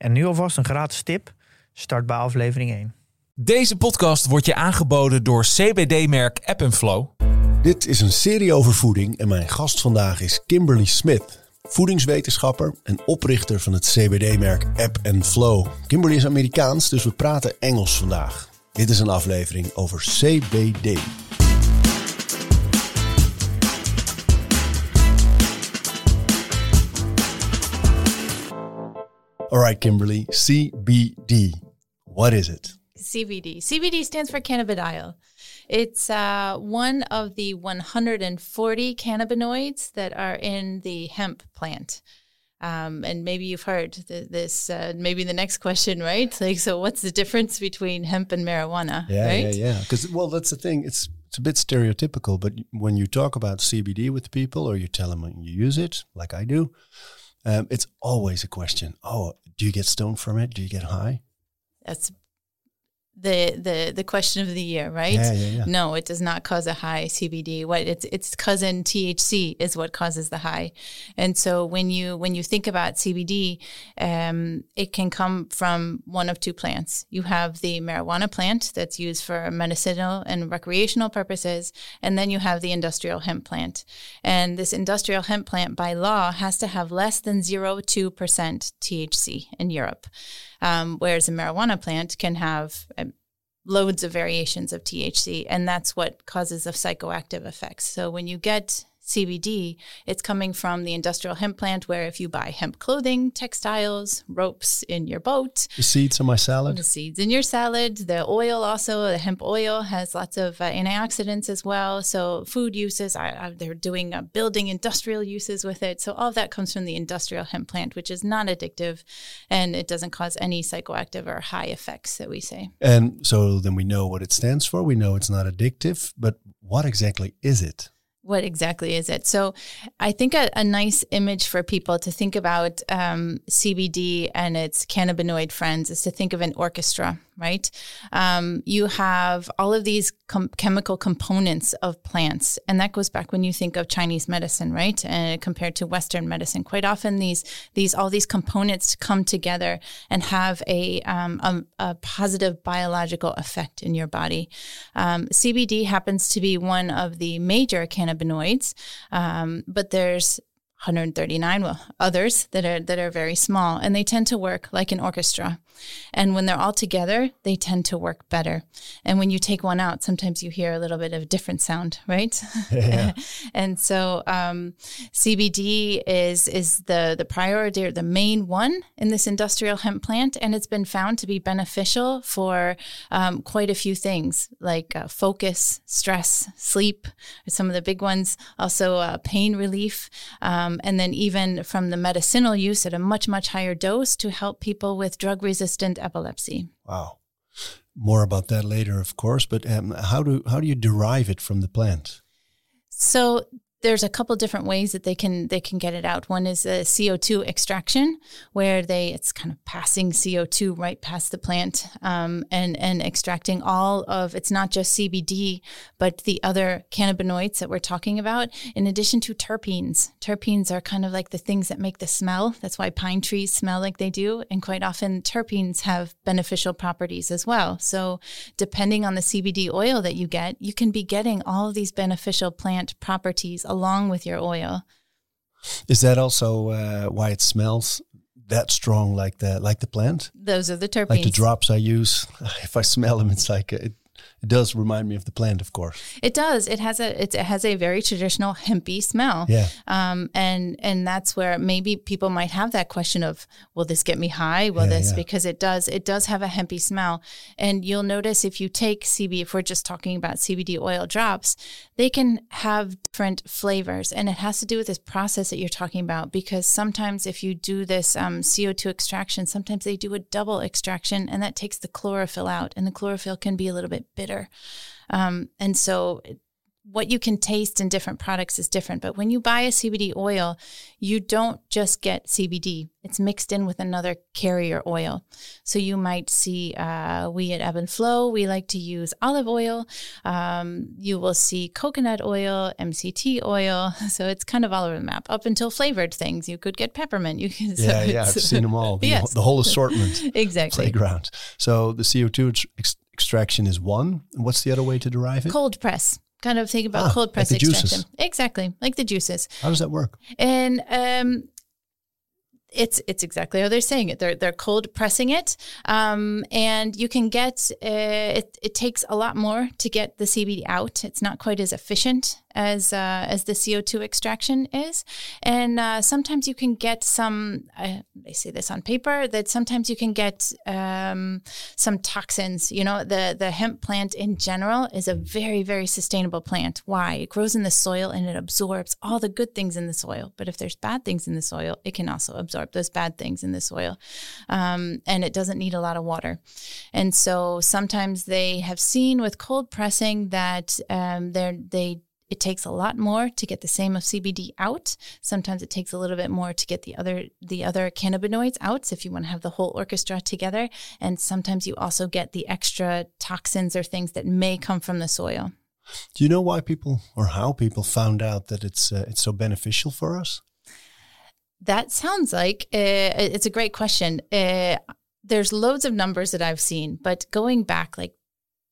En nu alvast een gratis tip. Start bij aflevering 1. Deze podcast wordt je aangeboden door CBD-merk App Flow. Dit is een serie over voeding en mijn gast vandaag is Kimberly Smith, voedingswetenschapper en oprichter van het CBD-merk App Flow. Kimberly is Amerikaans, dus we praten Engels vandaag. Dit is een aflevering over CBD. All right, Kimberly, CBD. What is it? CBD. CBD stands for cannabidiol. It's uh, one of the 140 cannabinoids that are in the hemp plant. Um, and maybe you've heard th- this, uh, maybe the next question, right? Like, so what's the difference between hemp and marijuana, Yeah, right? yeah, yeah. Because well, that's the thing. It's it's a bit stereotypical, but when you talk about CBD with people, or you tell them you use it, like I do, um, it's always a question. Oh, do you get stoned from it? Do you get high? That's the, the, the question of the year, right? Yeah, yeah, yeah. No, it does not cause a high CBD. What its its cousin THC is what causes the high. And so when you when you think about CBD, um, it can come from one of two plants. You have the marijuana plant that's used for medicinal and recreational purposes, and then you have the industrial hemp plant. And this industrial hemp plant, by law, has to have less than 0.2 percent THC in Europe, um, whereas a marijuana plant can have um, loads of variations of THC, and that's what causes the psychoactive effects. So when you get CBD, it's coming from the industrial hemp plant, where if you buy hemp clothing, textiles, ropes in your boat, The seeds in my salad. the seeds in your salad, the oil also, the hemp oil has lots of uh, antioxidants as well. So food uses, I, I, they're doing uh, building industrial uses with it. So all of that comes from the industrial hemp plant, which is non addictive and it doesn't cause any psychoactive or high effects that we say. And so then we know what it stands for. We know it's not addictive, but what exactly is it? What exactly is it? So, I think a, a nice image for people to think about um, CBD and its cannabinoid friends is to think of an orchestra, right? Um, you have all of these com- chemical components of plants, and that goes back when you think of Chinese medicine, right? And compared to Western medicine, quite often these these all these components come together and have a um, a, a positive biological effect in your body. Um, CBD happens to be one of the major cannabinoids, um, but there's 139 well others that are that are very small and they tend to work like an orchestra. And when they're all together they tend to work better. And when you take one out sometimes you hear a little bit of a different sound right? And so um, CBD is is the the priority or the main one in this industrial hemp plant and it's been found to be beneficial for um, quite a few things like uh, focus stress sleep some of the big ones also uh, pain relief um, and then even from the medicinal use at a much much higher dose to help people with drug resistant epilepsy Wow. More about that later, of course. But um, how do how do you derive it from the plant? So there's a couple different ways that they can they can get it out. One is a CO2 extraction, where they it's kind of passing CO2 right past the plant um, and and extracting all of it's not just CBD, but the other cannabinoids that we're talking about. In addition to terpenes, terpenes are kind of like the things that make the smell. That's why pine trees smell like they do, and quite often terpenes have beneficial properties as well. So depending on the CBD oil that you get, you can be getting all of these beneficial plant properties along with your oil. Is that also uh, why it smells that strong, like the like the plant, Those are the terpenes. like the drops I use? If I smell them, it's like it It does remind me of the plant, of course. It does. It has a it has a very traditional hempy smell. Yeah. Um, and and that's where maybe people might have that question of, will this get me high? Will Yeah, this yeah. because it does it does have a hempy smell. And you'll notice if you take CBD, if we're just talking about CBD oil drops, they can have different flavors, and it has to do with this process that you're talking about. Because sometimes if you do this um, CO2 extraction, sometimes they do a double extraction, and that takes the chlorophyll out, and the chlorophyll can be a little bit bitter. Um, and so what you can taste in different products is different. But when you buy a CBD oil, you don't just get CBD, it's mixed in with another carrier oil. So you might see, uh, we at Ebb and Flow, we like to use olive oil. Um, you will see coconut oil, MCT oil. So it's kind of all over the map up until flavored things. You could get peppermint. You can, so Yeah, yeah, I've seen them all. The, Yes. the whole assortment. Exactly. Playground. So the CO2 ex- ex- extraction is one. What's the other way to derive it? Cold press. Kind of think about Ah, cold like press juices. extraction. Exactly, like the juices. How does that work? and um, it's it's exactly how they're saying it. They're they're cold pressing it, um, and you can get uh, it. It takes a lot more to get the CBD out. It's not quite as efficient as uh, as the CO two extraction is, and uh, sometimes you can get some. Uh, they say this on paper that sometimes you can get um, some toxins. You know, the the hemp plant in general is a very very sustainable plant. Why? It grows in the soil and it absorbs all the good things in the soil. But if there's bad things in the soil, it can also absorb those bad things in the soil, um, and it doesn't need a lot of water. And so sometimes they have seen with cold pressing that um, they're they it takes a lot more to get the same of CBD out. Sometimes it takes a little bit more to get the other the other cannabinoids out. So if you want to have the whole orchestra together, and sometimes you also get the extra toxins or things that may come from the soil. Do you know why people or how people found out that it's uh, it's so beneficial for us? That sounds like uh, it's a great question. Uh, there's loads of numbers that I've seen, but going back like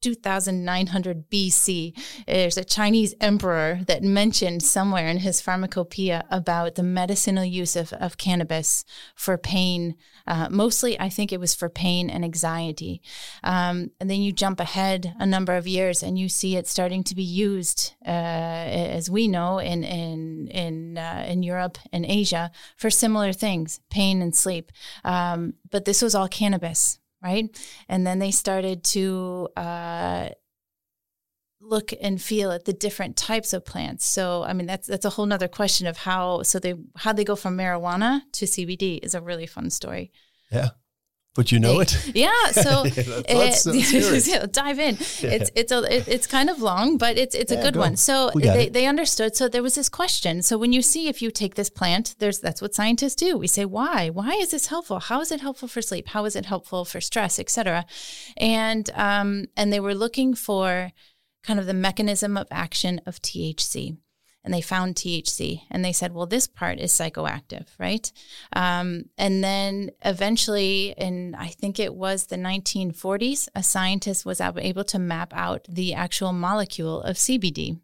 2900 BC, there's a Chinese emperor that mentioned somewhere in his pharmacopoeia about the medicinal use of, of cannabis for pain. Uh, mostly, I think it was for pain and anxiety. Um, and then you jump ahead a number of years and you see it starting to be used, uh, as we know, in in in uh, in Europe and Asia for similar things, pain and sleep. Um, but this was all cannabis right? And then they started to uh, look and feel at the different types of plants. So, I mean, that's that's a whole nother question of how. So they how they go from marijuana to CBD is a really fun story. Yeah, but you know it. Yeah, so Yeah, let's- let's hear it. yeah, dive in. It's it's a it, it's kind of long, but it's it's Yeah, a good go. one. So they, it. they understood. So there was this question. So when you see if you take this plant, there's that's what scientists do. We say why? Why is this helpful? How is it helpful for sleep? How is it helpful for stress, etc. And um and they were looking for kind of the mechanism of action of THC and they found THC and they said, well, this part is psychoactive, right? Um, and then eventually, in I think it was the 1940s, a scientist was able to map out the actual molecule of CBD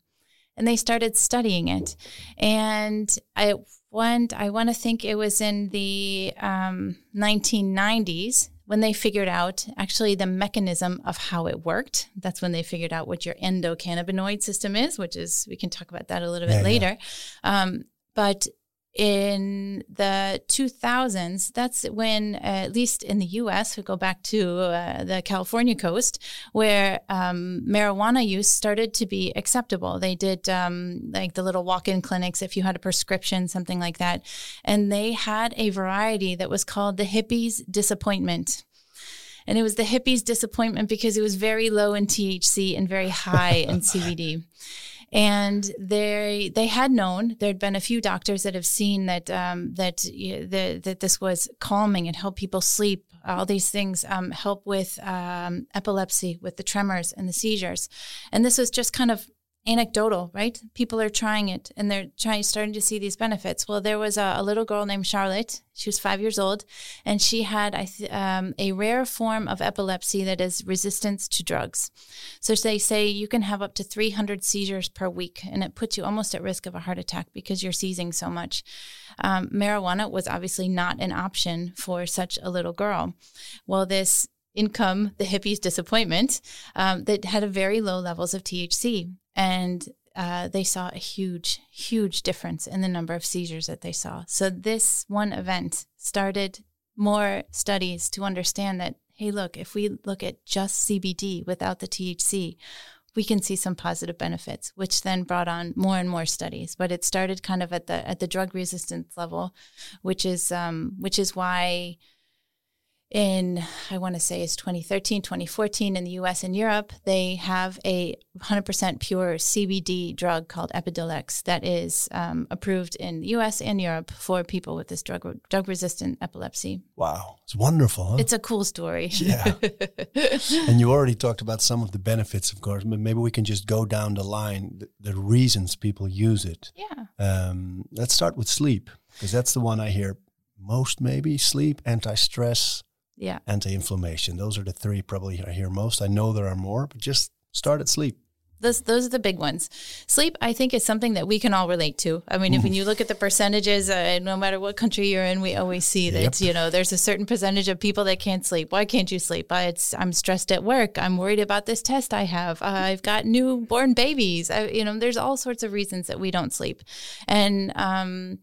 and they started studying it. And I went, I want to think it was in the um, 1990s when they figured out actually the mechanism of how it worked. That's when they figured out what your endocannabinoid system is, which is, we can talk about that a little bit Yeah, yeah. later. Um, but in the 2000s, that's when, uh, at least in the US, we go back to uh, the California coast, where um, marijuana use started to be acceptable. They did um, like the little walk in clinics if you had a prescription, something like that. And they had a variety that was called the hippies disappointment. And it was the hippies disappointment because it was very low in THC and very high in CBD and they they had known there had been a few doctors that have seen that um, that the, that this was calming and help people sleep. All these things um, help with um, epilepsy, with the tremors and the seizures, and this was just kind of anecdotal, right? People are trying it and they're trying starting to see these benefits. Well, there was a, a little girl named Charlotte. She was five years old, and she had th- um, a rare form of epilepsy that is resistance to drugs. So they say you can have up to 300 seizures per week, and it puts you almost at risk of a heart attack because you're seizing so much. Um, marijuana was obviously not an option for such a little girl. Well, this income the hippies' disappointment um, that had a very low levels of THC. And uh, they saw a huge, huge difference in the number of seizures that they saw. So this one event started more studies to understand that, hey, look, if we look at just CBD without the THC, we can see some positive benefits, which then brought on more and more studies. But it started kind of at the at the drug resistance level, which is um, which is why in I want to say it's 2013, 2014 in the US and Europe, they have a 100% pure CBD drug called Epidiolex that is um, approved in the US and Europe for people with this drug drug resistant epilepsy. Wow, it's wonderful. Huh? It's a cool story. Yeah. and you already talked about some of the benefits, of course, but maybe we can just go down the line, the, the reasons people use it. Yeah. Um, let's start with sleep, because that's the one I hear most maybe sleep, anti stress yeah. anti-inflammation. Those are the three probably I hear most. I know there are more, but just start at sleep. Those, those are the big ones. Sleep, I think, is something that we can all relate to. I mean, if when you look at the percentages, uh, no matter what country you're in, we always see that yep. you know there's a certain percentage of people that can't sleep. Why can't you sleep? I, it's I'm stressed at work. I'm worried about this test I have. Uh, I've got newborn babies. I, you know, there's all sorts of reasons that we don't sleep, and um,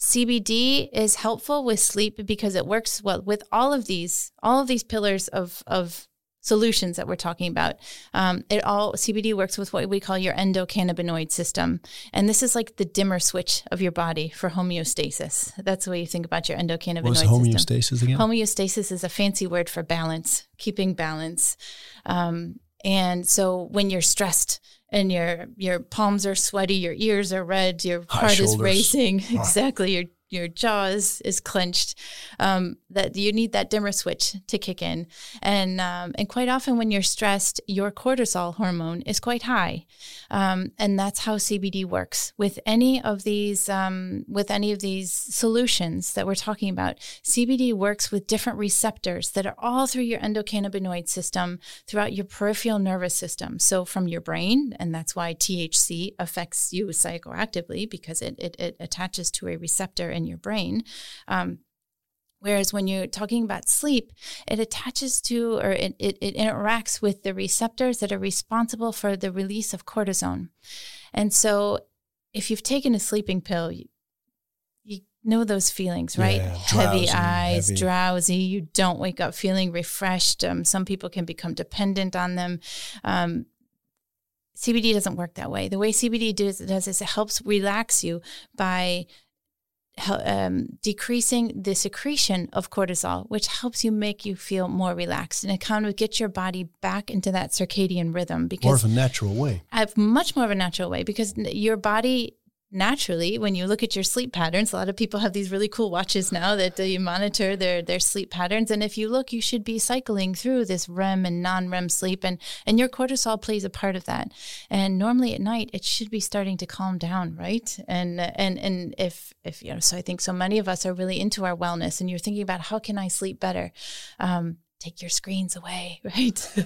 CBD is helpful with sleep because it works well with all of these, all of these pillars of of solutions that we're talking about. Um, it all CBD works with what we call your endocannabinoid system, and this is like the dimmer switch of your body for homeostasis. That's the way you think about your endocannabinoid What's system. homeostasis again? Homeostasis is a fancy word for balance, keeping balance. Um, and so when you're stressed and your your palms are sweaty, your ears are red, your High heart shoulders. is racing, exactly, your your jaws is clenched, um, that you need that dimmer switch to kick in. And um, and quite often when you're stressed, your cortisol hormone is quite high, um, and that's how CBD works with any of these um, with any of these solutions that we're talking about. CBD works with different receptors that are all through your endocannabinoid system, throughout your peripheral nervous system. So from your brain, and that's why THC affects you psychoactively because it it, it attaches to a receptor in your brain. Um, Whereas when you're talking about sleep, it attaches to or it, it, it, interacts with the receptors that are responsible for the release of cortisone. And so if you've taken a sleeping pill, you, you know those feelings, right? Yeah, heavy drowsy, eyes, heavy. drowsy. You don't wake up feeling refreshed. Um, some people can become dependent on them. Um, CBD doesn't work that way. The way CBD does, does is it helps relax you by um, decreasing the secretion of cortisol, which helps you make you feel more relaxed and it kind of gets your body back into that circadian rhythm Because More of a natural way. I have much more of a natural way because your body naturally when you look at your sleep patterns a lot of people have these really cool watches now that you monitor their their sleep patterns. And if you look you should be cycling through this REM and non-REM sleep and and your cortisol plays a part of that. And normally at night it should be starting to calm down right? And and and if if you know so I think so many of us are really into our wellness and you're thinking about how can I sleep better? Um, take your screens away, right?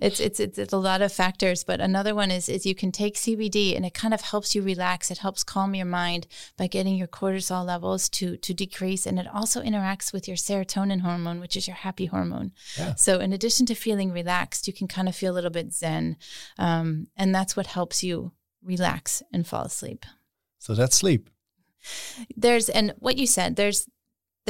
it's, it's it's it's a lot of factors, but another one is is you can take CBD and it kind of helps you relax. It helps calm your mind by getting your cortisol levels to to decrease, and it also interacts with your serotonin hormone, which is your happy hormone. Yeah. So in addition to feeling relaxed, you can kind of feel a little bit zen, um, and that's what helps you relax and fall asleep So that's sleep. there's and what you said there's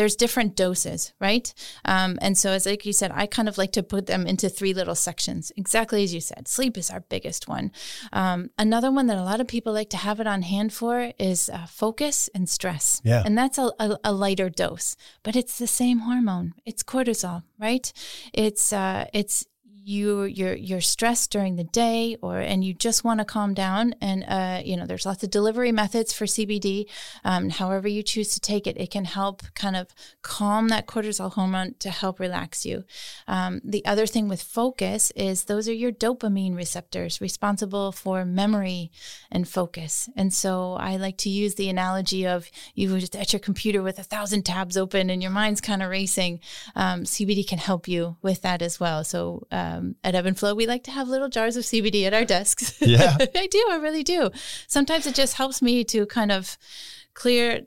there's different doses right? Um, and so as like you said i kind of like to put them into three little sections exactly as you said. Sleep is our biggest one. Um, another one that a lot of people like to have it on hand for is uh, focus and stress. Yeah. and that's a, a, a lighter dose but it's the same hormone. It's cortisol right? It's uh, it's you you're you're stressed during the day or and you just want to calm down and uh, you know there's lots of delivery methods for CBD um, however you choose to take it it can help kind of calm that cortisol hormone to help relax you. Um, the other thing with focus is those are your dopamine receptors responsible for memory and focus. And so I like to use the analogy of you just at your computer with a thousand tabs open and your mind's kind of racing um, CBD can help you with that as well. So um, at Ebb and Flow we like to have little jars of CBD at our desks Yeah. I do. I really do. Sometimes it just helps me to kind of clear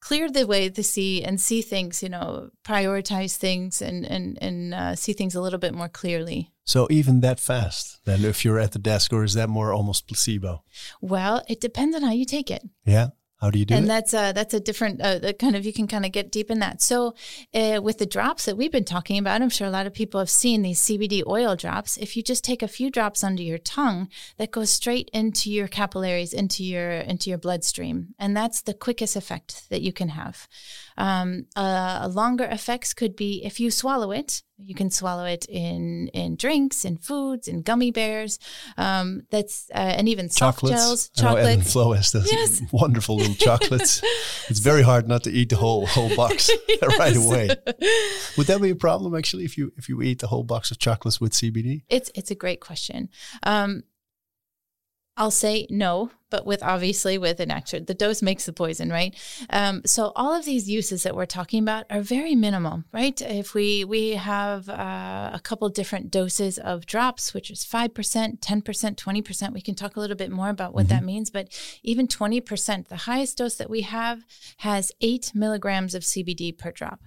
clear the way to see and see things, you know, prioritize things and and and uh, see things a little bit more clearly. So even that fast, then if you're at the desk, or is that more almost placebo? Well, it depends on how you take it. Yeah. How do you do and it? that's a that's a different uh, the kind of you can kind of get deep in that. So uh, with the drops that we've been talking about, I'm sure a lot of people have seen these CBD oil drops. If you just take a few drops under your tongue, that goes straight into your capillaries, into your into your bloodstream, and that's the quickest effect that you can have. Um, uh, longer effects could be if you swallow it. You can swallow it in in drinks, in foods, in gummy bears. Um, that's uh, and even soft chocolates. gels, I know Ebb and. Flow has those Yes. wonderful little chocolates. it's very hard not to eat the whole whole box right away. Would that be a problem actually if you if you eat the whole box of chocolates with CBD? It's it's a great question. Um, I'll say no, but with obviously with an extra, the dose makes the poison, right? Um, so all of these uses that we're talking about are very minimal, right? If we we have uh, a couple different doses of drops, which is five percent, ten percent, twenty percent, we can talk a little bit more about what that means. But even twenty percent, the highest dose that we have has eight milligrams of CBD per drop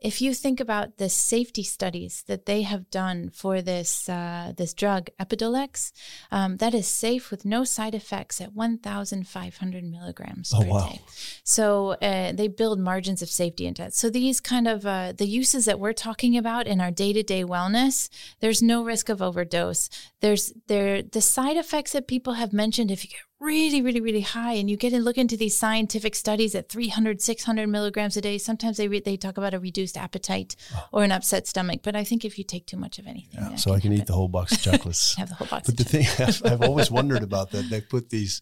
if you think about the safety studies that they have done for this uh, this drug Epidiolex, um, that is safe with no side effects at 1,500 milligrams Oh, per wow. day. So uh, they build margins of safety into it. So these kind of uh, the uses that we're talking about in our day to day wellness, there's no risk of overdose. There's there the side effects that people have mentioned if you get really really really high and you get and look into these scientific studies at 300 600 milligrams a day sometimes they re- they talk about a reduced appetite or an upset stomach but i think if you take too much of anything that so I can eat the whole box of chocolates. have the whole box But the thing I've, I've always wondered about that they put these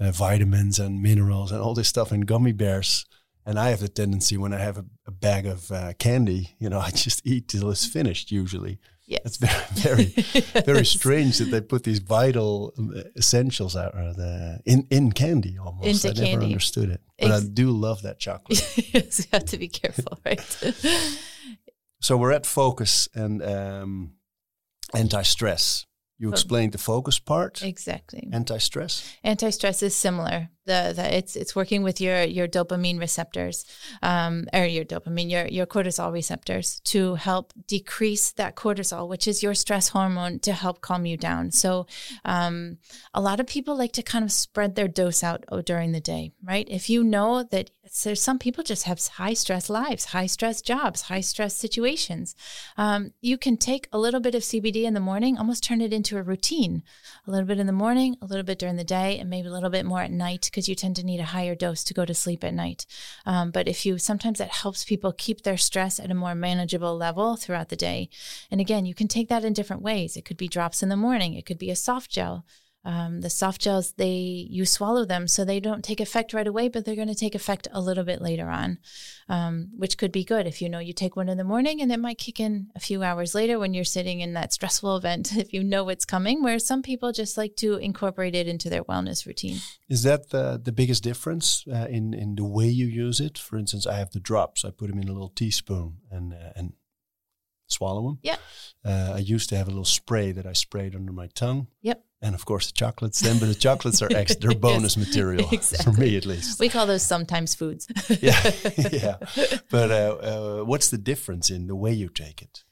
uh, vitamins and minerals and all this stuff in gummy bears. And I have the tendency when I have a, a bag of uh, candy, you know, I just eat till it's finished usually. Yes. It's very, very, very strange that they put these vital um, essentials out uh, the, in in candy almost. Into I never understood it, but I do love that chocolate. yes, you have to be careful right so we're at focus and um, anti-stress. You explained the focus part. exactly Anti-stress. anti-stress is similar the, the it's it's working with your your dopamine receptors um, or your dopamine your your cortisol receptors to help decrease that cortisol which is your stress hormone to help calm you down. So um, a lot of people like to kind of spread their dose out oh, during the day right? If you know that there's some people just have high stress lives high stress jobs high stress situations. Um, you can take a little bit of cbd in the morning almost turn it into a routine. A little bit in the morning a little bit during the day and maybe a little bit more at night because you tend to need a higher dose to go to sleep at night. Um, but if you sometimes that helps people keep their stress at a more manageable level throughout the day. And again you can take that in different ways. It could be drops in the morning. It could be a soft gel um, the soft gels they you swallow them so they don't take effect right away but they're going to take effect a little bit later on um, which could be good if you know you take one in the morning and it might kick in a few hours later when you're sitting in that stressful event if you know it's coming where some people just like to incorporate it into their wellness routine Is that the, the biggest difference uh, in in the way you use it? For instance, I have the drops. I put them in a little teaspoon and uh, and swallow them. yeah Uh, I used to have a little spray that I sprayed under my tongue. Yep. And of course the chocolates. Then, but the chocolates are extra. They're bonus Yes, material for me at least. we call those sometimes foods yeah, yeah. But uh, uh, what's the difference in the way you take it?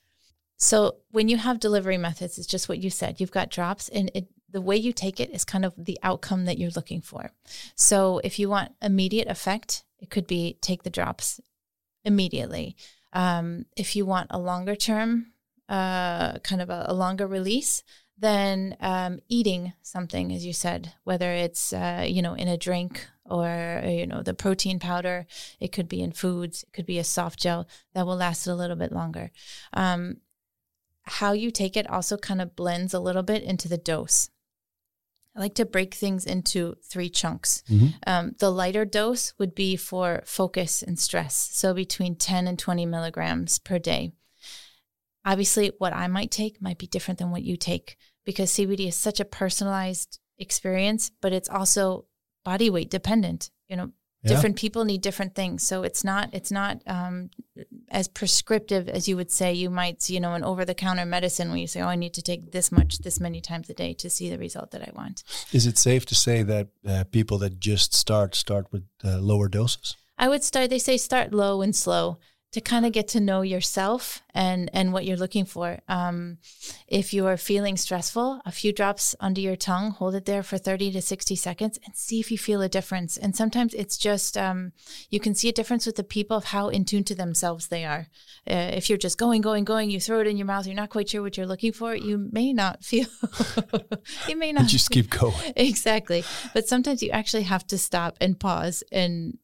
So when you have delivery methods, it's just what you said. You've got drops, and it, the way you take it is kind of the outcome that you're looking for. So if you want immediate effect, it could be take the drops immediately. Um, if you want a longer term, uh, kind of a, a longer release, then um, eating something, as you said, whether it's uh, you know in a drink or you know the protein powder, it could be in foods, it could be a soft gel that will last a little bit longer. Um, how you take it also kind of blends a little bit into the dose. I like to break things into three chunks. Um, the lighter dose would be for focus and stress, so between 10 and 20 milligrams per day. Obviously, what I might take might be different than what you take because CBD is such a personalized experience, but it's also body weight dependent. You know, Yeah. different people need different things, so it's not it's not um, as prescriptive as you would say you might see, you know, an over the counter medicine where you say, oh, I need to take this much this many times a day to see the result that I want. Is it safe to say that uh, people that just start start with uh, lower doses? I would start. They say start low and slow to kind of get to know yourself and and what you're looking for. Um, if you are feeling stressful, a few drops under your tongue, hold it there for 30 to 60 seconds, and see if you feel a difference. And sometimes it's just um, you can see a difference with the people of how in tune to themselves they are. Uh, if you're just going, going, going, you throw it in your mouth, you're not quite sure what you're looking for. You may not feel. you may not just keep going. exactly, but sometimes you actually have to stop and pause and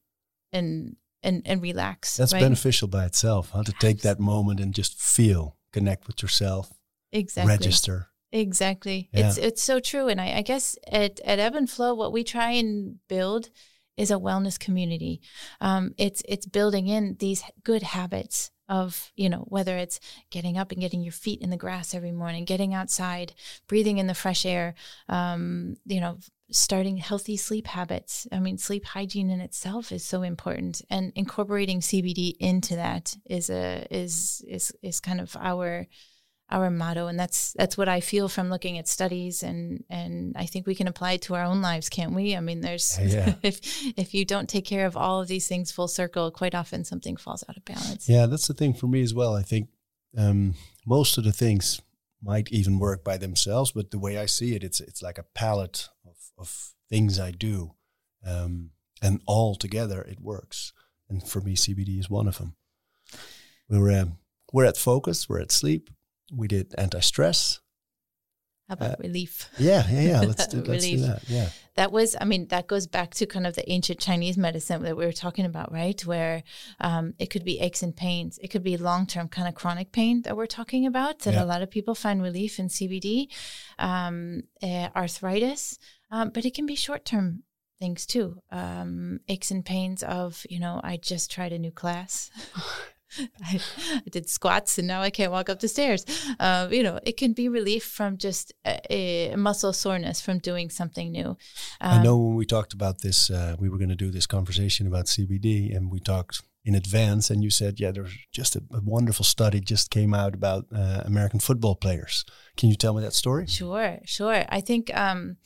and and, and relax. That's right? beneficial by itself, huh? To take that moment and just feel, connect with yourself, exactly. register. Exactly. Yeah. It's it's so true. And I, I guess at, at Ebb and Flow, what we try and build is a wellness community. Um, it's it's building in these good habits of you know whether it's getting up and getting your feet in the grass every morning, getting outside, breathing in the fresh air, um, you know, starting healthy sleep habits. I mean, sleep hygiene in itself is so important, and incorporating CBD into that is a is is is kind of our our motto and that's that's what i feel from looking at studies and and i think we can apply it to our own lives can't we i mean there's Yeah. if if you don't take care of all of these things full circle quite often something falls out of balance Yeah, that's the thing for me as well. I think um, most of the things might even work by themselves, but the way I see it, it's it's like a palette of, of things I do, um, and all together it works. And for me, CBD is one of them. We're um, we're at focus. We're at sleep. We did anti-stress. how about relief Yeah, yeah, yeah. Let's do, let's do that. Yeah. that was i mean that goes back to kind of the ancient chinese medicine that we were talking about right where um, it could be aches and pains it could be long-term kind of chronic pain that we're talking about that Yeah. a lot of people find relief in cbd um, uh, arthritis um, but it can be short-term things too um, aches and pains of you know i just tried a new class I, I did squats and now I can't walk up the stairs. Uh, you know, it can be relief from just a, a muscle soreness from doing something new. I Um, know when we talked about this, uh, we were going to do this conversation about CBD, and we talked in advance, and you said, "Yeah, there's just a, a wonderful study just came out about uh, American football players." Can you tell me that story? Sure, sure. I think um,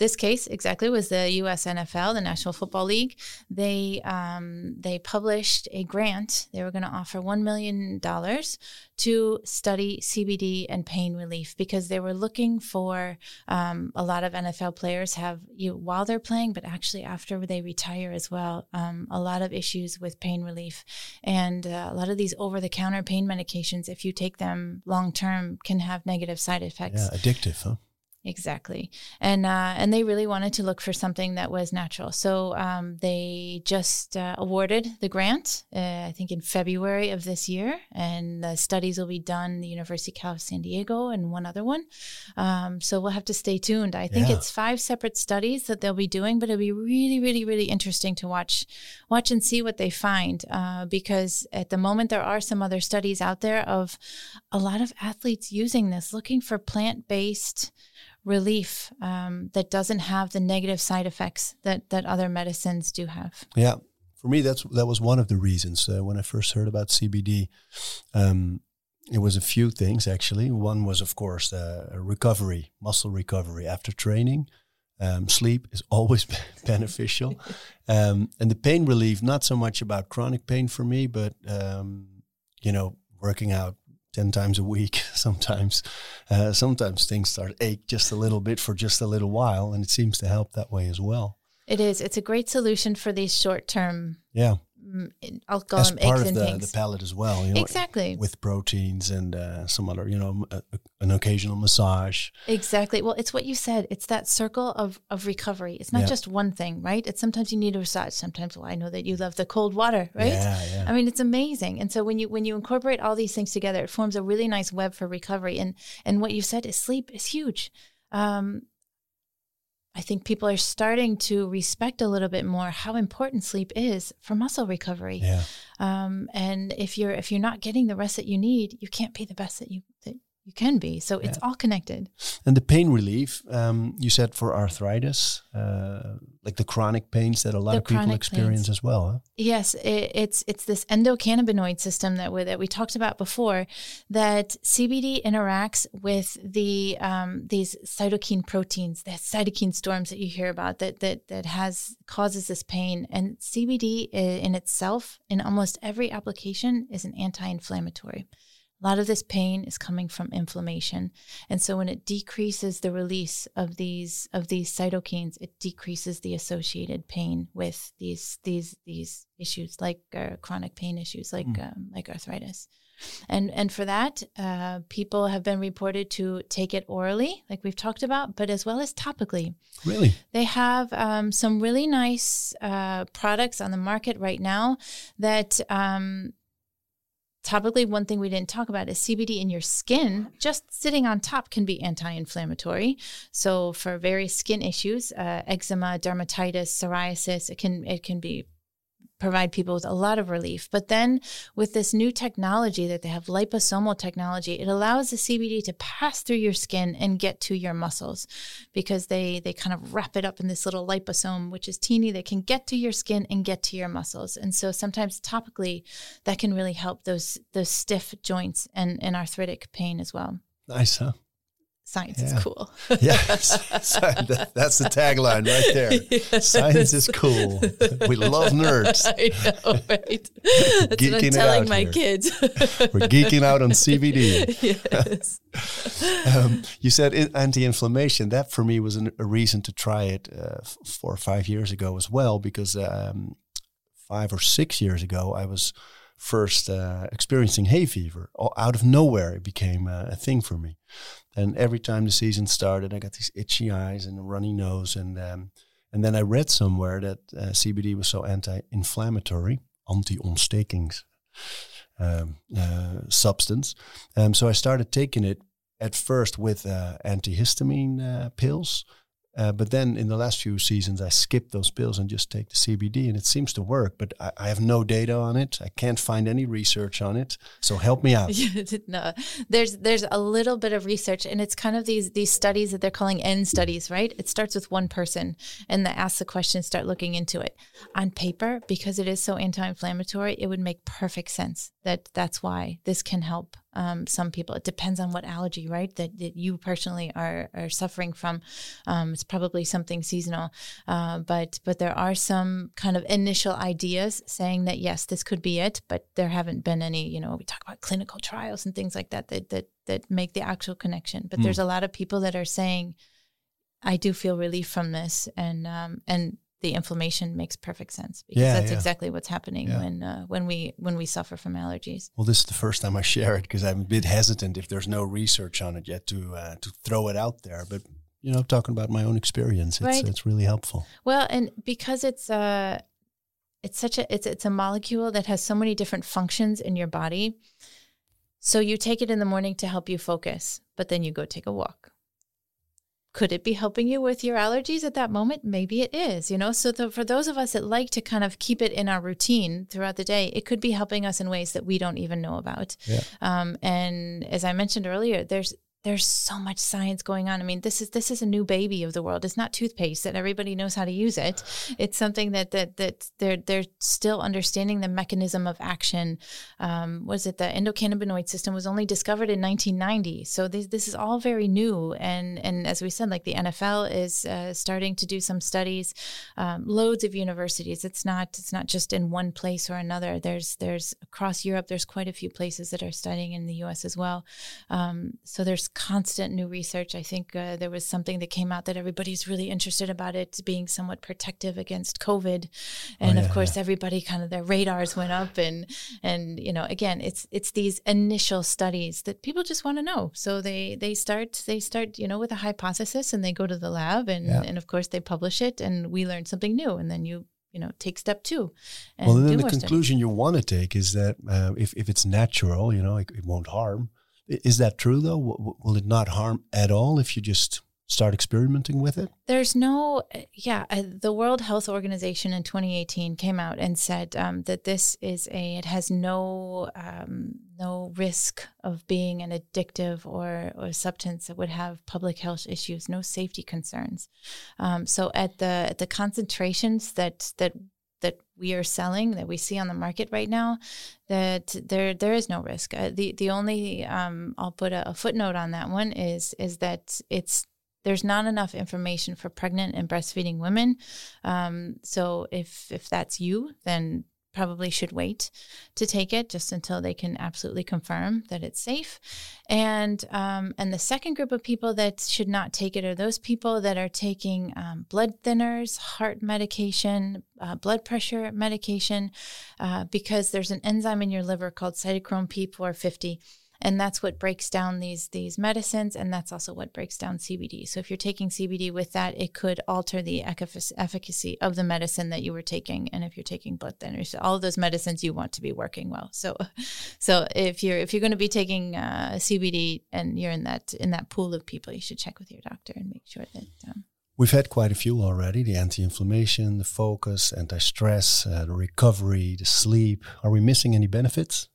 this case exactly was the U.S. NFL, the National Football League. They um, they published a grant. They were going to offer one million dollars to study CBD and pain relief because they were looking for um, a lot of NFL players have you while they're playing, but actually after they retire as well. Um, a lot of issues with pain relief, and uh, a lot of these over-the-counter pain medications, if you take them long term, can have negative side effects. Yeah, addictive, huh? Exactly, and uh, and they really wanted to look for something that was natural. So um, they just uh, awarded the grant, uh, I think in February of this year, and the studies will be done the University of San Diego and one other one. Um, so we'll have to stay tuned. I think Yeah. it's five separate studies that they'll be doing, but it'll be really, really, really interesting to watch, watch and see what they find. Uh, because at the moment there are some other studies out there of a lot of athletes using this, looking for plant based relief um, that doesn't have the negative side effects that that other medicines do have. Yeah, for me, that's that was one of the reasons uh, when I first heard about CBD. Um, it was a few things actually. One was, of course, uh, recovery, muscle recovery after training. Um, sleep is always beneficial, um, and the pain relief. Not so much about chronic pain for me, but um, you know, working out ten times a week. Sometimes, uh, sometimes things start ache just a little bit for just a little while, and it seems to help that way as well. It is. It's a great solution for these short term. Yeah. Call as part of the, the palette as well. You know, Exactly. With proteins and uh, some other, you know, a, a- an occasional massage. Exactly. Well, it's what you said. It's that circle of, of recovery. It's not Yeah. just one thing, right? It's sometimes you need a massage. Sometimes, well, I know that you love the cold water, right? Yeah, yeah. I mean, it's amazing. And so when you when you incorporate all these things together, it forms a really nice web for recovery. And and what you said is sleep is huge. Um, I think people are starting to respect a little bit more how important sleep is for muscle recovery. yeah. Um, and if you're if you're not getting the rest that you need, you can't be the best that you you can be. So it's all connected. And the pain relief, um, you said for arthritis, uh, like the chronic pains that a lot The of people experience pains. as well. Huh? Yes, it, it's it's this endocannabinoid system that we, that we talked about before. That CBD interacts with the um, these cytokine proteins, the cytokine storms that you hear about that that that has causes this pain. And CBD in itself, in almost every application, is an anti-inflammatory. A lot of this pain is coming from inflammation, and so when it decreases the release of these of these cytokines, it decreases the associated pain with these these these issues like uh, chronic pain issues like um, like arthritis. And and for that, uh, people have been reported to take it orally, like we've talked about, but as well as topically. Really? They have um, some really nice uh, products on the market right now that um, topically, one thing we didn't talk about is CBD in your skin. Just sitting on top can be anti inflammatory. So, for various skin issues, uh, eczema, dermatitis, psoriasis, it can, it can be provide people with a lot of relief. But then with this new technology that they have, liposomal technology, it allows the CBD to pass through your skin and get to your muscles because they they kind of wrap it up in this little liposome, which is teeny that can get to your skin and get to your muscles. And so sometimes topically that can really help those those stiff joints and, and arthritic pain as well. Nice, huh? Science Yeah. is cool. Yeah, that- that's the tagline right there. Science is cool. We love nerds. I know, right? That's what Geeking I'm telling my here. kids. We're geeking out on CBD. yes. Um, you said anti-inflammation. That for me was an, a reason to try it uh, four or five years ago as well, because um, five or six years ago I was first uh, experiencing hay fever. All out of nowhere, it became uh, a thing for me. And every time the season started, I got these itchy eyes and a runny nose, and um, and then I read somewhere that uh, CBD was so anti-inflammatory, anti-ontstekings um, uh, substance. Um, so I started taking it at first with uh, antihistamine uh, pills. Uh, but then in the last few seasons, I skip those pills and just take the CBD, and it seems to work. But I, I have no data on it. I can't find any research on it. So help me out. No, there's there's a little bit of research, and it's kind of these these studies that they're calling N studies, right? It starts with one person, and they ask the question, start looking into it. On paper, because it is so anti-inflammatory, it would make perfect sense that that's why this can help um, some people. It depends on what allergy, right, that, that you personally are are suffering from. Um, it's probably something seasonal, uh, but but there are some kind of initial ideas saying that yes, this could be it, but there haven't been any. You know, we talk about clinical trials and things like that that that that make the actual connection. But there's a lot of people that are saying, I do feel relief from this, and um, and the inflammation makes perfect sense because Yeah, that's yeah. exactly what's happening Yeah. when uh, when we when we suffer from allergies. Well, this is the first time I share it because I'm a bit hesitant if there's no research on it yet to uh, to throw it out there. But you know, talking about my own experience, it's Right. it's really helpful. Well, and because it's a it's such a it's it's a molecule that has so many different functions in your body. So you take it in the morning to help you focus, but then you go take a walk. Could it be helping you with your allergies at that moment? Maybe it is, you know. So the, for those of us that like to kind of keep it in our routine throughout the day, it could be helping us in ways that we don't even know about. Yeah. Um, and as I mentioned earlier, there's there's so much science going on. I mean, this is this is a new baby of the world. It's not toothpaste that everybody knows how to use it. It's something that that that they're they're still understanding the mechanism of action. Um, was it the endocannabinoid system was only discovered in 1990? So this this is all very new. And and as we said, like the NFL is uh, starting to do some studies. Um, loads of universities. It's not it's not just in one place or another. There's there's across Europe. There's quite a few places that are studying in the U.S. as well. Um, so there's constant new research. I think uh, there was something that came out that everybody's really interested about it being somewhat protective against COVID, and yeah, of course everybody kind of their radars went up, and and you know again it's it's these initial studies that people just want to know. So they they start they start you know with a hypothesis and they go to the lab and Yeah. and of course they publish it and we learn something new and then you you know take step two. And well, then the conclusion you want to take is that uh, if if it's natural, you know, it, it won't harm. Is that true though? Will it not harm at all if you just start experimenting with it? There's no, yeah. Uh, the World Health Organization in 2018 came out and said um, that this is a, it has no, um, no risk of being an addictive or or substance that would have public health issues, no safety concerns. Um, so at the at the concentrations that that that we are selling that we see on the market right now that there there is no risk. Uh, the the only um, I'll put a, a, footnote on that one is is that it's there's not enough information for pregnant and breastfeeding women. Um, so if if that's you then probably should wait to take it just until they can absolutely confirm that it's safe. And um, and the second group of people that should not take it are those people that are taking um, blood thinners, heart medication, uh, blood pressure medication, uh, because there's an enzyme in your liver called cytochrome P450 and that's what breaks down these these medicines and that's also what breaks down CBD. So if you're taking CBD with that, it could alter the efficacy of the medicine that you were taking and if you're taking blood thinners, all of those medicines you want to be working well. So so if you're if you're going to be taking uh, CBD and you're in that in that pool of people, you should check with your doctor and make sure that um, We've had quite a few already the anti inflammation, the focus, anti stress, uh, the recovery, the sleep. Are we missing any benefits?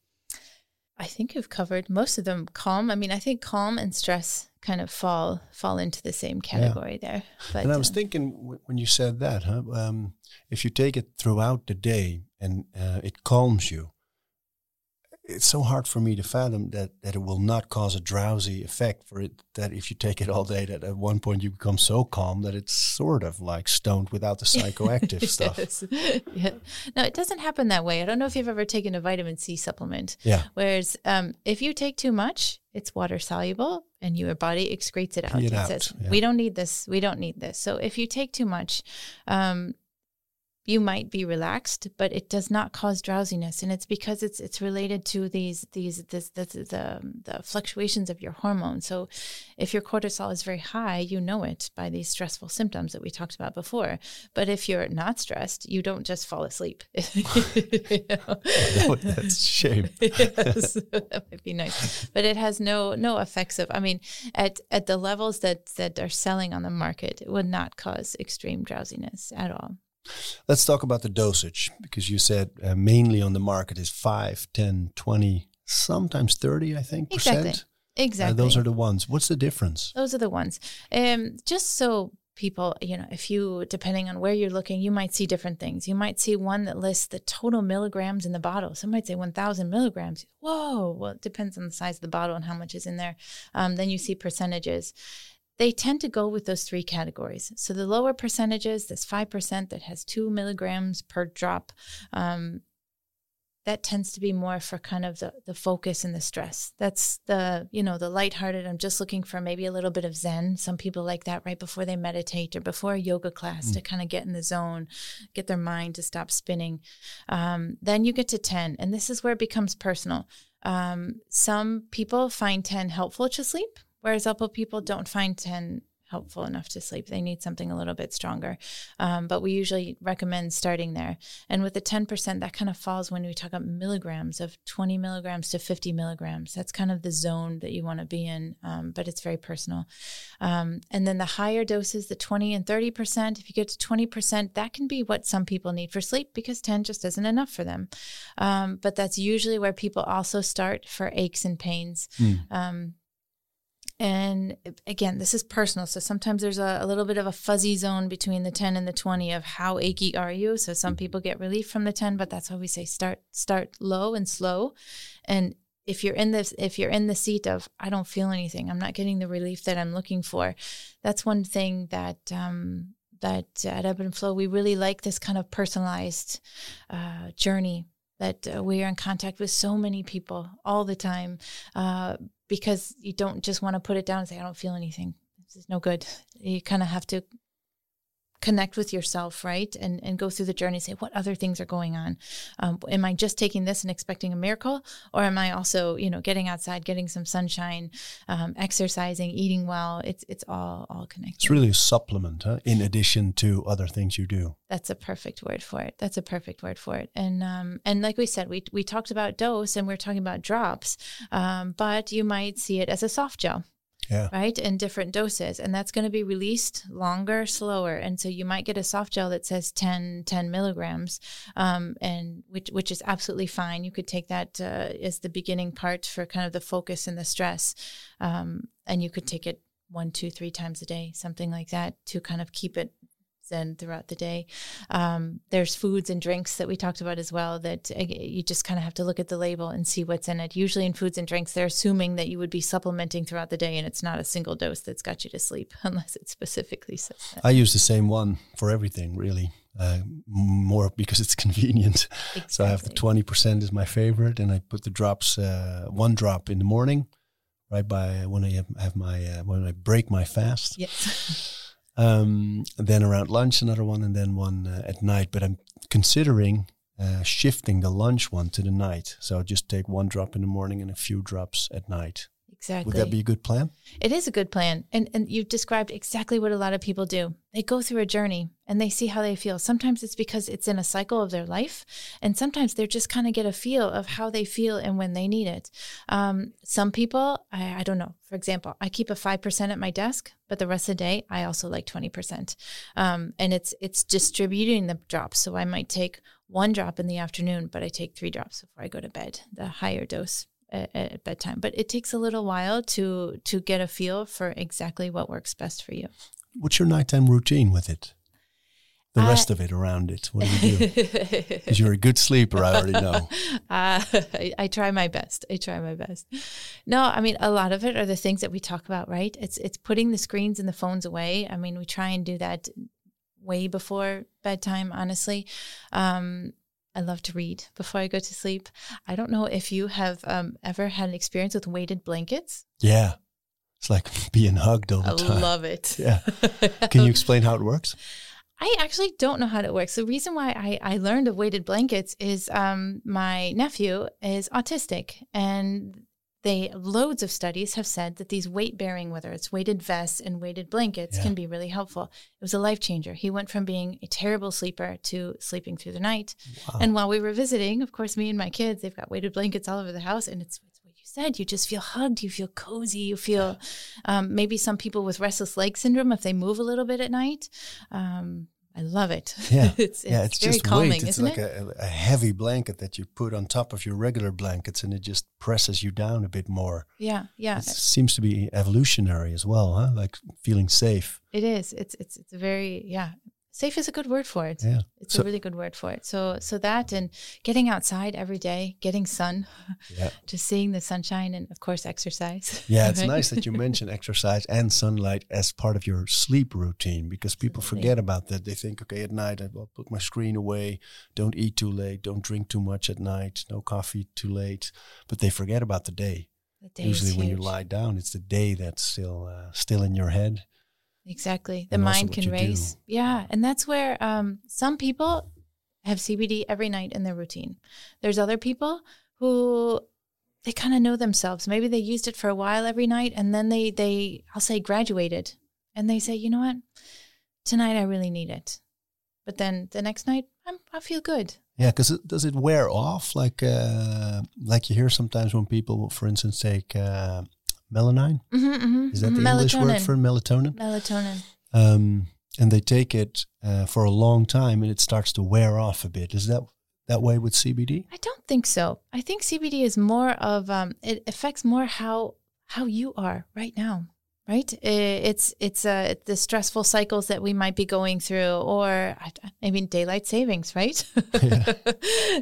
I think you've covered most of them. Calm. I mean, I think calm and stress kind of fall fall into the same category yeah. there. But, and I was uh, thinking w- when you said that, huh? Um, if you take it throughout the day and uh, it calms you, it's so hard for me to fathom that, that it will not cause a drowsy effect for it that if you take it all day that at one point you become so calm that it's sort of like stoned without the psychoactive yes. stuff. yeah. No it doesn't happen that way. I don't know if you've ever taken a vitamin c supplement. Yeah. Whereas um, if you take too much it's water soluble and your body excretes it out. it, it out, says yeah. we don't need this. We don't need this. So if you take too much um, you might be relaxed, but it does not cause drowsiness, and it's because it's it's related to these these this, this, the the um, fluctuations of your hormones. So, if your cortisol is very high, you know it by these stressful symptoms that we talked about before. But if you're not stressed, you don't just fall asleep. you know? That's shame. yes, that might be nice, but it has no no effects of. I mean, at at the levels that that are selling on the market, it would not cause extreme drowsiness at all. Let's talk about the dosage because you said uh, mainly on the market is 5, 10, 20, sometimes 30, I think, exactly. percent. Exactly. Uh, those are the ones. What's the difference? Those are the ones. Um, just so people, you know, if you, depending on where you're looking, you might see different things. You might see one that lists the total milligrams in the bottle. Some might say 1,000 milligrams. Whoa. Well, it depends on the size of the bottle and how much is in there. Um, then you see percentages they tend to go with those three categories. So the lower percentages, this 5% that has two milligrams per drop, um, that tends to be more for kind of the, the focus and the stress. That's the, you know, the lighthearted. I'm just looking for maybe a little bit of Zen. Some people like that right before they meditate or before a yoga class mm. to kind of get in the zone, get their mind to stop spinning. Um, then you get to 10, and this is where it becomes personal. Um, some people find 10 helpful to sleep Whereas other people don't find 10 helpful enough to sleep. They need something a little bit stronger. Um, but we usually recommend starting there. And with the 10%, that kind of falls when we talk about milligrams of 20 milligrams to 50 milligrams. That's kind of the zone that you want to be in, um, but it's very personal. Um, and then the higher doses, the 20 and 30%, if you get to 20%, that can be what some people need for sleep because 10 just isn't enough for them. Um, but that's usually where people also start for aches and pains. Mm and again, this is personal. So sometimes there's a, a, little bit of a fuzzy zone between the 10 and the 20 of how achy are you. So some people get relief from the 10, but that's why we say start start low and slow. And if you're in this if you're in the seat of I don't feel anything, I'm not getting the relief that I'm looking for, that's one thing that um, that at Ebb and Flow we really like this kind of personalized uh, journey that uh, we are in contact with so many people all the time uh, because you don't just want to put it down and say, I don't feel anything. This is no good. You kind of have to connect with yourself, right? And and go through the journey. Say what other things are going on. Um, am I just taking this and expecting a miracle, or am I also, you know, getting outside, getting some sunshine, um, exercising, eating well? It's it's all all connected. It's really a supplement, huh? In addition to other things you do. That's a perfect word for it. That's a perfect word for it. And um, and like we said, we we talked about dose, and we're talking about drops, um, but you might see it as a soft gel. Yeah. right? In different doses. And that's going to be released longer, slower. And so you might get a soft gel that says 10, 10 milligrams, um, and which, which is absolutely fine. You could take that uh, as the beginning part for kind of the focus and the stress. Um, and you could take it one, two, three times a day, something like that to kind of keep it zen throughout the day. Um, there's foods and drinks that we talked about as well that uh, you just kind of have to look at the label and see what's in it. Usually in foods and drinks, they're assuming that you would be supplementing throughout the day and it's not a single dose that's got you to sleep unless it specifically says that. I use the same one for everything, really. Uh, more because it's convenient. Exactly. So I have the twenty percent is my favorite, and I put the drops uh, one drop in the morning, right by when I have, have my uh, when I break my fast. Yes. Um, then around lunch, another one, and then one uh, at night. But I'm considering uh, shifting the lunch one to the night. So I'll just take one drop in the morning and a few drops at night. Exactly. Would that be a good plan? It is a good plan. And and you've described exactly what a lot of people do. They go through a journey and they see how they feel. Sometimes it's because it's in a cycle of their life. And sometimes they're just kind of get a feel of how they feel and when they need it. Um, some people, I, I don't know. For example, I keep a 5% at my desk, but the rest of the day, I also like 20%. Um, and it's it's distributing the drops. So I might take one drop in the afternoon, but I take three drops before I go to bed, the higher dose at, at bedtime. But it takes a little while to to get a feel for exactly what works best for you. What's your nighttime routine with it? The I- rest of it around it. What do you do? Because you're a good sleeper, I already know. Uh, I, I try my best. I try my best. No, I mean a lot of it are the things that we talk about, right? It's it's putting the screens and the phones away. I mean, we try and do that way before bedtime. Honestly, um, I love to read before I go to sleep. I don't know if you have um, ever had an experience with weighted blankets. Yeah. It's like being hugged all the I time. I love it. Yeah. Can you explain how it works? I actually don't know how it works. The reason why I, I learned of weighted blankets is um, my nephew is autistic, and they loads of studies have said that these weight bearing, whether it's weighted vests and weighted blankets, Yeah. can be really helpful. It was a life changer. He went from being a terrible sleeper to sleeping through the night. Wow. And while we were visiting, of course, me and my kids, they've got weighted blankets all over the house, and it's, it's what you said. You just feel hugged. You feel cozy. You feel um, maybe some people with restless leg syndrome if they move a little bit at night. Um, I love it. Yeah. it's, yeah, it's very just calming, weight. It's isn't like it? A, a heavy blanket that you put on top of your regular blankets and it just presses you down a bit more. yeah, yeah. It seems to be evolutionary as well, huh? Like feeling safe. It is. It's it's it's a very yeah. Safe is a good word for it. Yeah. It's So- a really good word for it. So so that and getting outside every day, getting sun, Yeah. just seeing the sunshine and of course exercise. Yeah, it's Right? nice that you mention exercise and sunlight as part of your sleep routine because people Absolutely. forget about that. They think, okay, at night I will put my screen away, don't eat too late, don't drink too much at night, no coffee too late, but they forget about the day. The day Usually, when you lie down, it's the day that's still uh, still in your head. Exactly. The mind can race. Yeah. And that's where um, some people have CBD every night in their routine. There's other people who they kind of know themselves. Maybe they used it for a while every night and then they, they, I'll say graduated and they say, you know what? Tonight I really need it. But then the next night I'm, I feel good. Yeah, because it, does it wear off? Like uh, like you hear sometimes when people, for instance, take uh, melanine. Mm-hmm, mm-hmm. Is that the English word for melatonin? melatonin? um, and they take it uh, for a long time and it starts to wear off a bit. Is that that way with CBD? I don't think so. I think CBD is more of um, it affects more how how you are right now, right? It's it's uh, the stressful cycles that we might be going through, or I, mean daylight savings, right?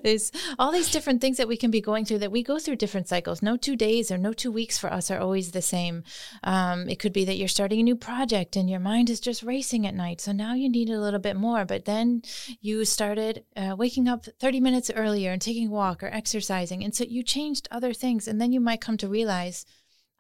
There's all these different things that we can be going through that we go through different cycles. No two days or no two weeks for us are always the same. Um, it could be that you're starting a new project and your mind is just racing at night, so now you need a little bit more. But then you started uh, waking up 30 minutes earlier and taking a walk or exercising, and so you changed other things, and then you might come to realize,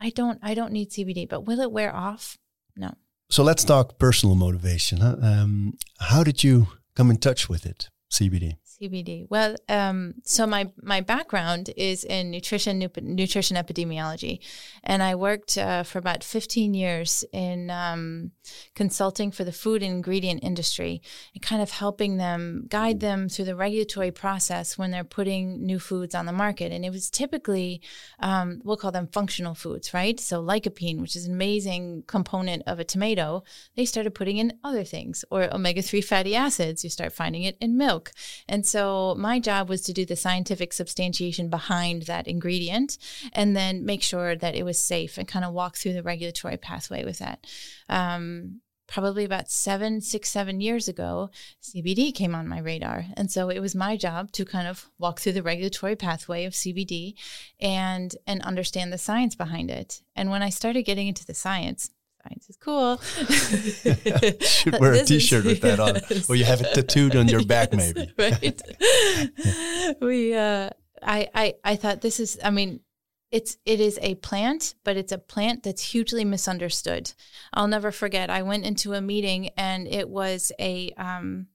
I don't, I don't need CBD. But will it wear off? No. So let's talk personal motivation. Um, how did you come in touch with it, CBD? CBD. Well, um, so my my background is in nutrition nutrition epidemiology, and I worked uh, for about 15 years in um, consulting for the food and ingredient industry, and kind of helping them guide them through the regulatory process when they're putting new foods on the market. And it was typically um, we'll call them functional foods, right? So lycopene, which is an amazing component of a tomato, they started putting in other things, or omega 3 fatty acids. You start finding it in milk. And so my job was to do the scientific substantiation behind that ingredient and then make sure that it was safe and kind of walk through the regulatory pathway with that. Um, probably about seven, six, seven years ago, CBD came on my radar. And so it was my job to kind of walk through the regulatory pathway of CBD and and understand the science behind it. And when I started getting into the science, science is cool. Should wear a T-shirt with that on, or you have it tattooed on your back, maybe. right. we, uh, I, I, I thought this is. I mean, it's it is a plant, but it's a plant that's hugely misunderstood. I'll never forget. I went into a meeting and it was a um,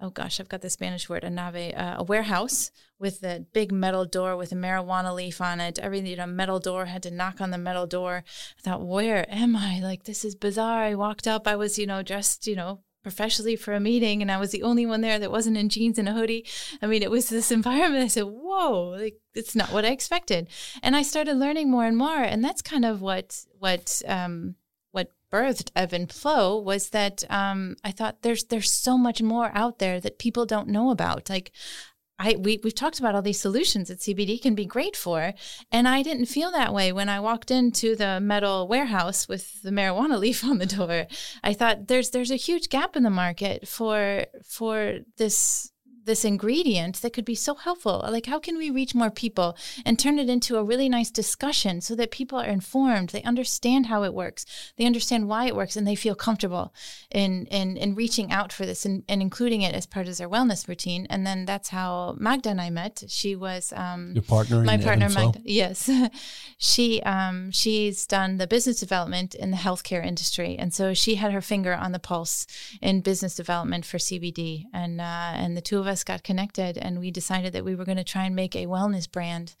oh gosh, I've got the Spanish word, a nave, uh, a warehouse with a big metal door with a marijuana leaf on it. Everything, you know, metal door, had to knock on the metal door. I thought, where am I? Like, this is bizarre. I walked up, I was, you know, dressed, you know, professionally for a meeting and I was the only one there that wasn't in jeans and a hoodie. I mean, it was this environment. I said, whoa, like it's not what I expected. And I started learning more and more. And that's kind of what, what, um, what birthed Ebb and Flow was that um, I thought there's there's so much more out there that people don't know about. Like I we we've talked about all these solutions that CBD can be great for, and I didn't feel that way when I walked into the metal warehouse with the marijuana leaf on the door. I thought there's there's a huge gap in the market for for this this ingredient that could be so helpful. Like, how can we reach more people and turn it into a really nice discussion so that people are informed, they understand how it works, they understand why it works, and they feel comfortable in in, in reaching out for this and, and including it as part of their wellness routine. And then that's how Magda and I met. She was um, your partner, my partner, Magda. Yes, she um, she's done the business development in the healthcare industry, and so she had her finger on the pulse in business development for CBD, and uh, and the two of us us got connected and we decided that we were going to try and make a wellness brand,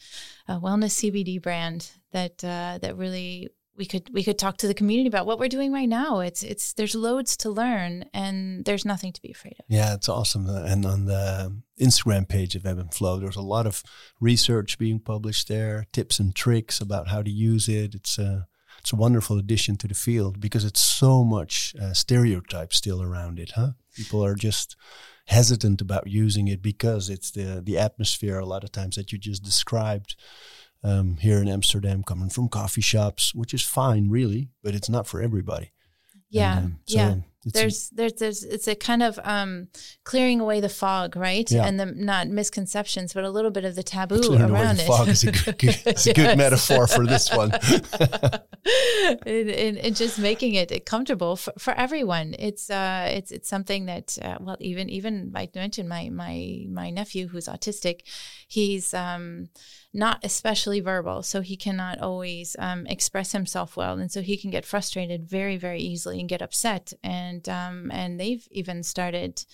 a wellness CBD brand that uh, that really we could we could talk to the community about what we're doing right now. It's it's there's loads to learn and there's nothing to be afraid of. Yeah, it's awesome. And on the Instagram page of Ebb and Flow, there's a lot of research being published there, tips and tricks about how to use it. It's a it's a wonderful addition to the field because it's so much uh, stereotype still around it, huh? People are just hesitant about using it because it's the the atmosphere a lot of times that you just described um, here in Amsterdam, coming from coffee shops, which is fine, really, but it's not for everybody. Yeah, and, um, so yeah there's there's there's it's a kind of um, clearing away the fog, right? Yeah. And the not misconceptions, but a little bit of the taboo clearing around it. Fog is a good, good, yes. a good metaphor for this one. and, just making it comfortable for, for everyone. It's uh it's it's something that uh, well even even I mentioned my my my nephew who's autistic, he's um not especially verbal, so he cannot always um, express himself well, and so he can get frustrated very, very easily and get upset. And um, and they've even started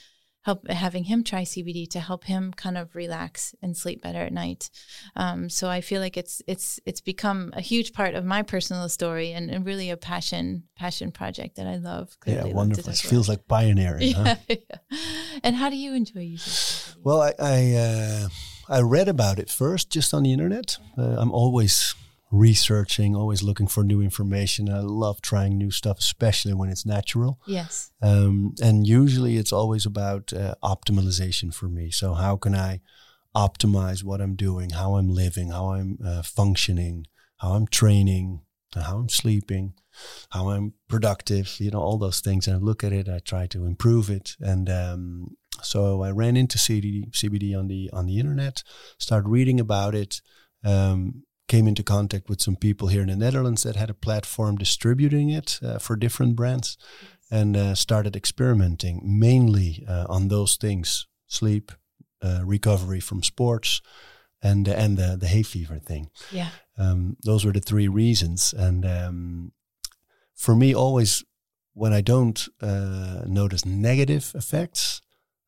help having him try CBD to help him kind of relax and sleep better at night. Um, so I feel like it's it's it's become a huge part of my personal story and, and really a passion passion project that I love. Yeah, wonderful. It feels like pioneering. Yeah, huh? yeah. And how do you enjoy using? CBD? Well, I. I uh I read about it first just on the internet. Uh, I'm always researching, always looking for new information. I love trying new stuff, especially when it's natural. Yes. Um, and usually it's always about uh, optimization for me. So, how can I optimize what I'm doing, how I'm living, how I'm uh, functioning, how I'm training, how I'm sleeping, how I'm productive, you know, all those things. And I look at it, I try to improve it. And um, so I ran into CBD, CBD on the on the internet, started reading about it, um, came into contact with some people here in the Netherlands that had a platform distributing it uh, for different brands, and uh, started experimenting mainly uh, on those things: sleep, uh, recovery from sports, and and the the hay fever thing. Yeah, um, those were the three reasons, and um, for me, always when I don't uh, notice negative effects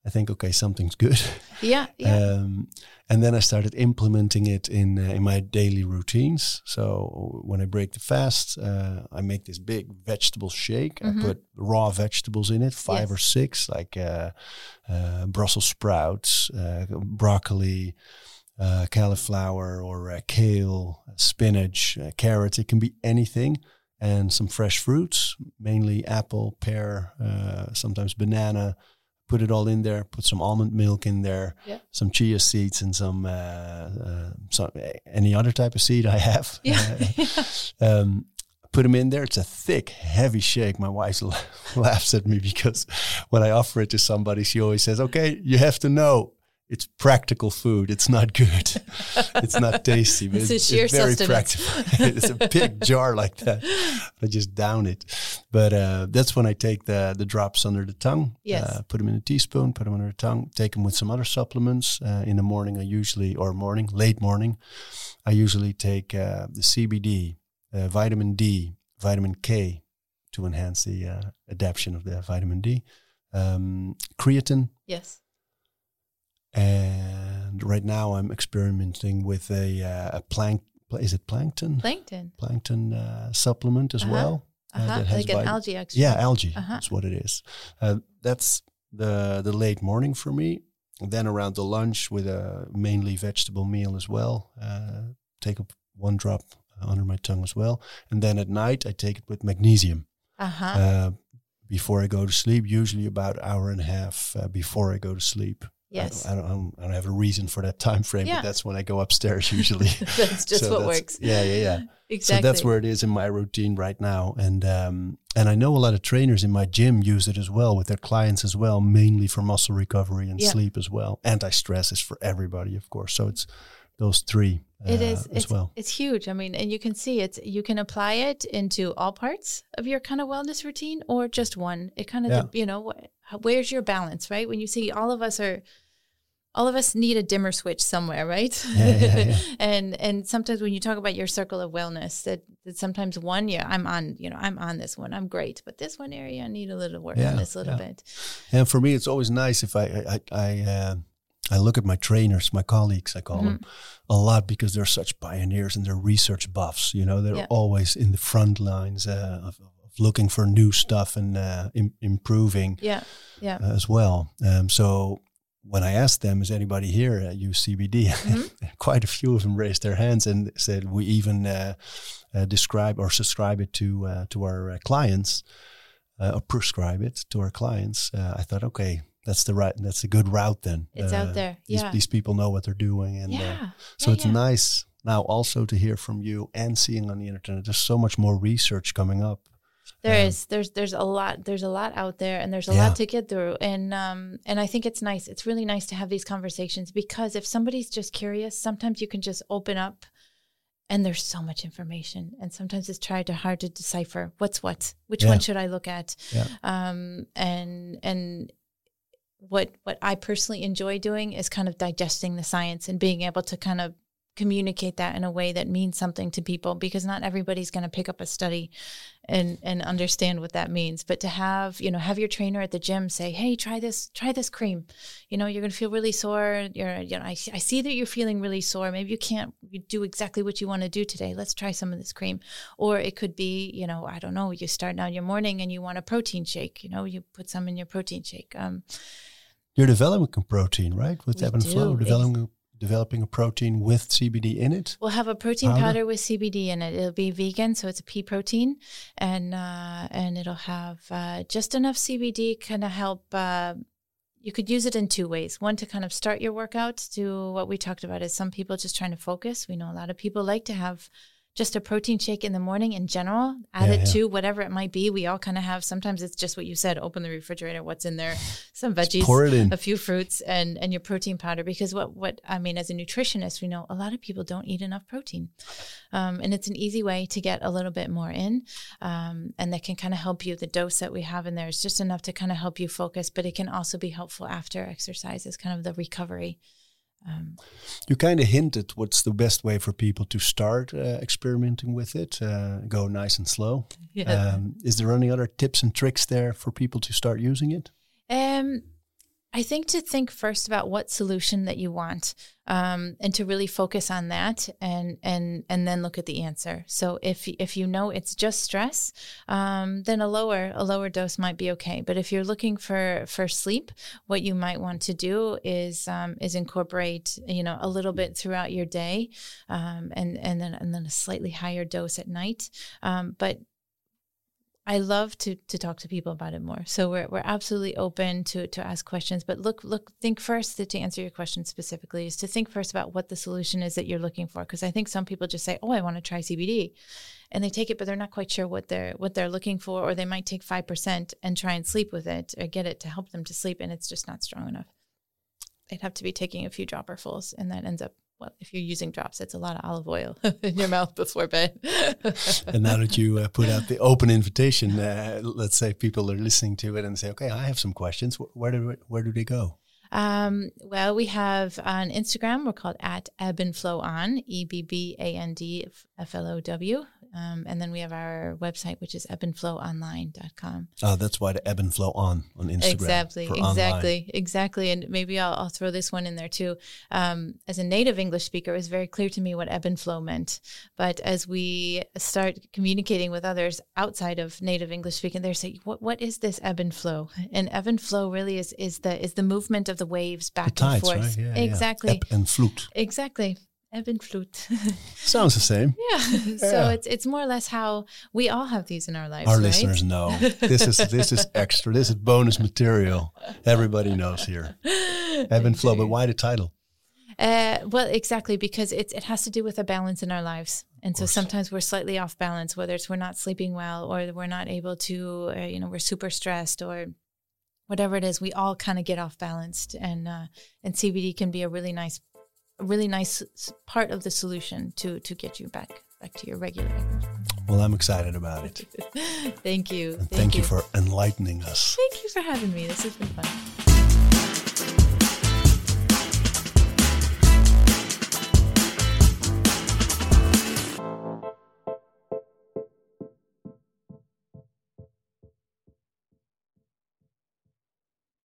I think, okay, something's good. Yeah. Yeah. Um, and then I started implementing it in uh, in my daily routines. So when I break the fast, uh, I make this big vegetable shake. Mhm. I put raw vegetables in it, five Yes. or six, like uh, uh, Brussels sprouts, uh, broccoli, uh, cauliflower, or uh, kale, spinach, uh, carrots. It can be anything. And some fresh fruits, mainly apple, pear, uh, sometimes banana. Put it all in there. Put some almond milk in there Yeah. some chia seeds and some uh, uh, some any other type of seed I have. Yeah. um, put them in there. It's a thick, heavy shake. My wife laughs at me because when I offer it to somebody, she always says, "Okay, you have to know." It's practical food. It's not good. it's not tasty. But It's it's, it's very practical. it's a big jar like that. I just down it. But uh, that's when I take the the drops under the tongue. Yes. Uh, put them in a teaspoon. Put them under the tongue. Take them with some other supplements. Uh, in the morning, I usually or morning, late morning, I usually take uh, the CBD, uh, vitamin D, vitamin K, to enhance the uh, adaptation of the vitamin D. Um, creatine, yes. And right now I'm experimenting with a, uh, a plank. Is it plankton? Plankton. plankton uh, supplement as Uh-huh. well. uh, Uh-huh. that has Like an algae extract. Yeah, algae. Uh-huh. That's what it is. Uh, that's the the late morning for me. And then around the lunch with a mainly vegetable meal as well. Uh, take up one drop under my tongue as well, and then at night I take it with magnesium Uh-huh. uh, before I go to sleep. Usually about hour and a half uh, before I go to sleep. I yes. don't, I don't, I don't- I don't have a reason for that time frame, Yeah. but that's when I go upstairs usually. That's just So what that's- works. Yeah, yeah, yeah. Exactly. So that's where it is in my routine right now, and um, and I know a lot of trainers in my gym use it as well with their clients as well, mainly for muscle recovery and Yeah. sleep as well. Anti-stress is for everybody, of course. So it's those three uh, It is. as It's, well. it's huge. I mean, and you can see it's you can apply it into all parts of your kind of wellness routine or just one. It kind of Yeah. you know wh- where's your balance, right? When you see all of us are all of us need a dimmer switch somewhere, right? Yeah, yeah, yeah. and and sometimes when you talk about your circle of wellness, that, that sometimes one year I'm on, you know, I'm on this one, I'm great, but this one area I need a little work on this a little bit. And for me, it's always nice if I I I, uh, I look at my trainers, my colleagues, I call them Mm-hmm. a lot because they're such pioneers and they're research buffs. You know, they're always in the front lines uh, of, of looking for new stuff and uh, im- improving. Yeah, yeah. uh, as well. Um, so when I asked them, "Is anybody here at use CBD?" Mm-hmm. quite a few of them raised their hands and said, "We even uh, uh, describe or subscribe it to uh, to our uh, clients, uh, or prescribe it to our clients." Uh, I thought, okay, that's the right, that's a good route. Then It's out there. These, Yeah. these people know what they're doing, and uh, yeah. so Yeah, it's yeah. nice now also to hear from you and seeing on the internet. There's so much more research coming up. There Um, is. There's there's a lot there's a lot out there and there's a Yeah. lot to get through. And um and I think it's nice. It's really nice to have these conversations because if somebody's just curious, sometimes you can just open up and there's so much information. And sometimes it's tried to hard to decipher what's what. Which Yeah. one should I look at? Yeah. Um and and what what I personally enjoy doing is kind of digesting the science and being able to kind of communicate that in a way that means something to people because not everybody's going to pick up a study and and understand what that means. But to have you know have your trainer at the gym say hey try this try this cream. You know you're going to feel really sore. You're you know I, I see that you're feeling really sore. Maybe you can't do exactly what you want to do today. Let's try some of this cream. Or it could be you know i don't know you start out your morning and you want a protein shake. You know you put some in your protein shake. Um You're developing protein, right? With Ebb and Flow, developing developing a protein with CBD in it. We'll have a protein Powder? powder, with CBD in it. It'll be vegan, so it's a pea protein, and uh, and it'll have uh, just enough CBD kind of help. Uh, you could use it in two ways. One to kind of start your workout. To what we talked about is some people just trying to focus. We know a lot of people like to have just a protein shake in the morning in general. Add Yeah, it yeah. to whatever it might be. We all kind of have. Sometimes it's just what you said. Open the refrigerator. What's in there? Some veggies pour it in. a few fruits and and your protein powder because what what I mean as a nutritionist we know a lot of people don't eat enough protein um, and it's an easy way to get a little bit more in um, and that can kind of help you the dose that we have in there is just enough to kind of help you focus but it can also be helpful after exercise as kind of the recovery um, You kind of hinted what's the best way for people to start uh, experimenting with it. Uh, go nice and slow. yeah. Um, is there any other tips and tricks there for people to start using it? Um, I think to think first about what solution that you want, um, and to really focus on that, and and and then look at the answer. So if if you know it's just stress, um, then a lower a lower dose might be okay. But if you're looking for for sleep, what you might want to do is um, is incorporate you know a little bit throughout your day, um, and and then and then a slightly higher dose at night. Um, but I love to to talk to people about it more. So we're we're absolutely open to to ask questions. But look look think first to, to answer your question specifically is to think first about what the solution is that you're looking for. Because I think some people just say, "Oh, I want to try CBD," and they take it, but they're not quite sure what they're what they're looking for, or they might take five percent and try and sleep with it or get it to help them to sleep, and it's just not strong enough. They'd have to be taking a few dropperfuls, and that ends up well, if you're using drops, it's a lot of olive oil in your mouth before bed. and now that you uh, put out the open invitation, uh, let's say people are listening to it and say, "Okay, I have some questions. Where do where do they go?" Um, well, we have on Instagram, we're called at Ebb and Flow On, E B B A N D F L O W. Um, and then we have our website, which is ebbandflowonline.com. Oh, that's why the ebb and flow on on Instagram. Exactly, exactly, online. exactly. And maybe I'll, I'll, throw this one in there too. Um, as a native English speaker, it was very clear to me what ebb and flow meant. But as we start communicating with others outside of native English speaking, they're saying, "What what is this ebb and flow?" And ebb and flow really is is the is the movement of the waves back the tides, and forth. Right? Yeah, exactly. Yeah. Ebb and float. Exactly ebb and float. Sounds the same. Yeah. So it's it's more or less how we all have these in our lives. Our right? listeners know this is this is extra. This is bonus material. Everybody knows here. Ebb and flow. But why the title? Uh, well, exactly because it it has to do with a balance in our lives, and so sometimes we're slightly off balance, whether it's we're not sleeping well or we're not able to, uh, you know, we're super stressed or whatever it is. We all kind of get off balanced, and uh, and CBD can be a really nice a really nice part of the solution to to get you back back to your regular Well, I'm excited about it. thank you. Thank, thank, you for enlightening us. Thank you for having me. This has been fun.